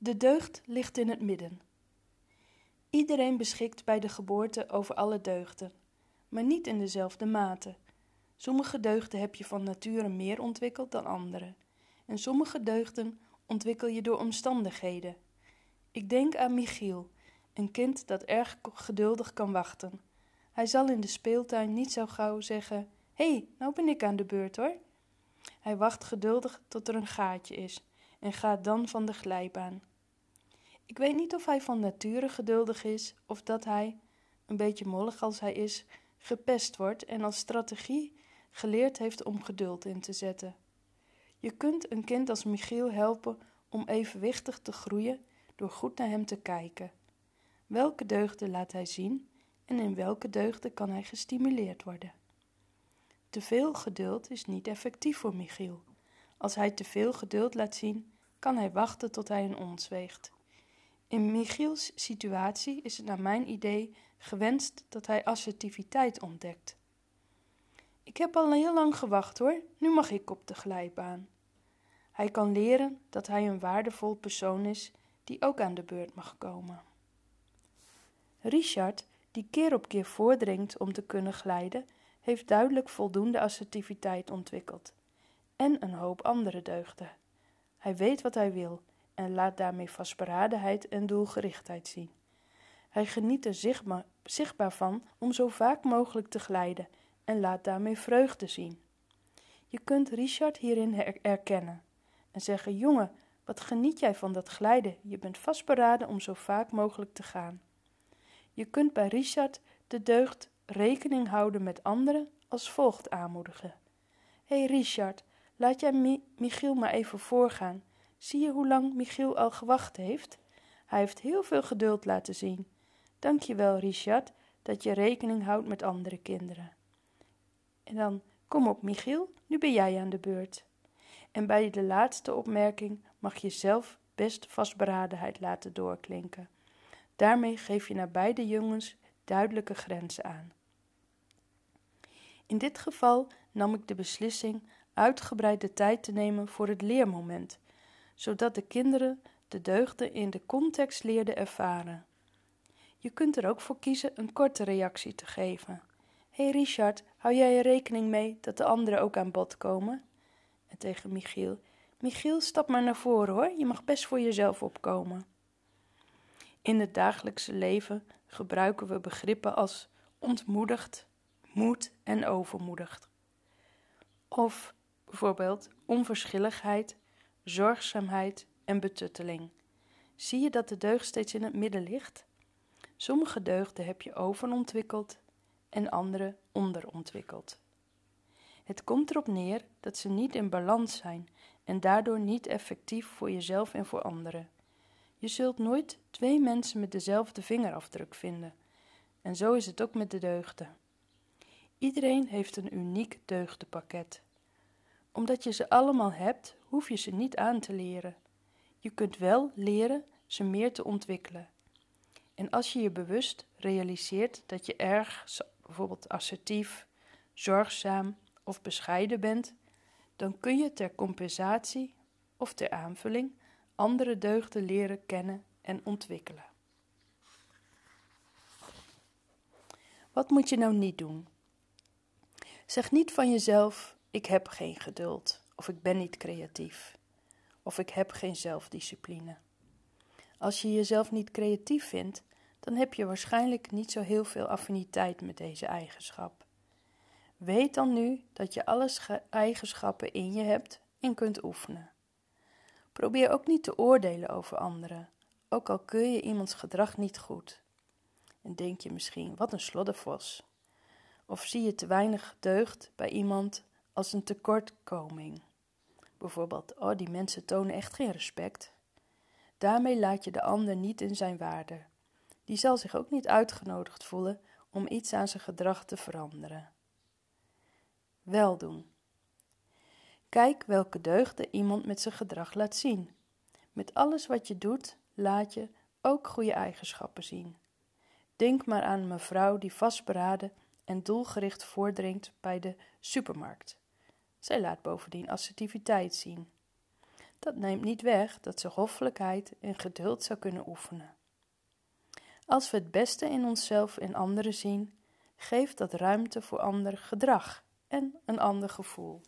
De deugd ligt in het midden. Iedereen beschikt bij de geboorte over alle deugden, maar niet in dezelfde mate. Sommige deugden heb je van nature meer ontwikkeld dan andere, en sommige deugden ontwikkel je door omstandigheden. Ik denk aan Michiel, een kind dat erg geduldig kan wachten. Hij zal in de speeltuin niet zo gauw zeggen: Hé, hey, nou ben ik aan de beurt hoor. Hij wacht geduldig tot er een gaatje is en gaat dan van de glijbaan. Ik weet niet of hij van nature geduldig is of dat hij, een beetje mollig als hij is, gepest wordt en als strategie geleerd heeft om geduld in te zetten. Je kunt een kind als Michiel helpen om evenwichtig te groeien door goed naar hem te kijken. Welke deugden laat hij zien en in welke deugden kan hij gestimuleerd worden? Te veel geduld is niet effectief voor Michiel. Als hij te veel geduld laat zien, kan hij wachten tot hij een ons weegt. In Michiels situatie is het naar mijn idee gewenst dat hij assertiviteit ontdekt. Ik heb al heel lang gewacht hoor, nu mag ik op de glijbaan. Hij kan leren dat hij een waardevol persoon is die ook aan de beurt mag komen. Richard, die keer op keer voordringt om te kunnen glijden, heeft duidelijk voldoende assertiviteit ontwikkeld en een hoop andere deugden. Hij weet wat hij wil en laat daarmee vastberadenheid en doelgerichtheid zien. Hij geniet er zichtbaar, zichtbaar van om zo vaak mogelijk te glijden en laat daarmee vreugde zien. Je kunt Richard hierin herkennen en zeggen: Jongen, wat geniet jij van dat glijden? Je bent vastberaden om zo vaak mogelijk te gaan. Je kunt bij Richard de deugd rekening houden met anderen als volgt aanmoedigen. Hé hey Richard, laat jij Michiel maar even voorgaan. Zie je hoe lang Michiel al gewacht heeft? Hij heeft heel veel geduld laten zien. Dank je wel, Richard, dat je rekening houdt met andere kinderen. En dan, kom op, Michiel, nu ben jij aan de beurt. En bij de laatste opmerking mag je zelf best vastberadenheid laten doorklinken. Daarmee geef je naar beide jongens duidelijke grenzen aan. In dit geval nam ik de beslissing uitgebreid de tijd te nemen voor het leermoment, zodat de kinderen de deugden in de context leerden ervaren. Je kunt er ook voor kiezen een korte reactie te geven. Hey Richard, hou jij er rekening mee dat de anderen ook aan bod komen? En tegen Michiel: Michiel, stap maar naar voren hoor, je mag best voor jezelf opkomen. In het dagelijkse leven gebruiken we begrippen als ontmoedigd, moed en overmoedigd. Of bijvoorbeeld onverschilligheid, zorgzaamheid en betutteling. Zie je dat de deugd steeds in het midden ligt? Sommige deugden heb je overontwikkeld en andere onderontwikkeld. Het komt erop neer dat ze niet in balans zijn en daardoor niet effectief voor jezelf en voor anderen. Je zult nooit twee mensen met dezelfde vingerafdruk vinden. En zo is het ook met de deugden. Iedereen heeft een uniek deugdenpakket. Omdat je ze allemaal hebt, hoef je ze niet aan te leren. Je kunt wel leren ze meer te ontwikkelen. En als je je bewust realiseert dat je erg, bijvoorbeeld assertief, zorgzaam of bescheiden bent, dan kun je ter compensatie of ter aanvulling andere deugden leren kennen en ontwikkelen. Wat moet je nou niet doen? Zeg niet van jezelf: ik heb geen geduld, of ik ben niet creatief, of ik heb geen zelfdiscipline. Als je jezelf niet creatief vindt, dan heb je waarschijnlijk niet zo heel veel affiniteit met deze eigenschap. Weet dan nu dat je alle eigenschappen in je hebt en kunt oefenen. Probeer ook niet te oordelen over anderen, ook al keur je iemands gedrag niet goed. En denk je misschien, wat een sloddervos. Of zie je te weinig deugd bij iemand als een tekortkoming. Bijvoorbeeld, oh die mensen tonen echt geen respect. Daarmee laat je de ander niet in zijn waarde. Die zal zich ook niet uitgenodigd voelen om iets aan zijn gedrag te veranderen. Wel doen. Kijk welke deugden iemand met zijn gedrag laat zien. Met alles wat je doet, laat je ook goede eigenschappen zien. Denk maar aan een mevrouw die vastberaden en doelgericht voordringt bij de supermarkt. Zij laat bovendien assertiviteit zien. Dat neemt niet weg dat ze hoffelijkheid en geduld zou kunnen oefenen. Als we het beste in onszelf en anderen zien, geeft dat ruimte voor ander gedrag en een ander gevoel.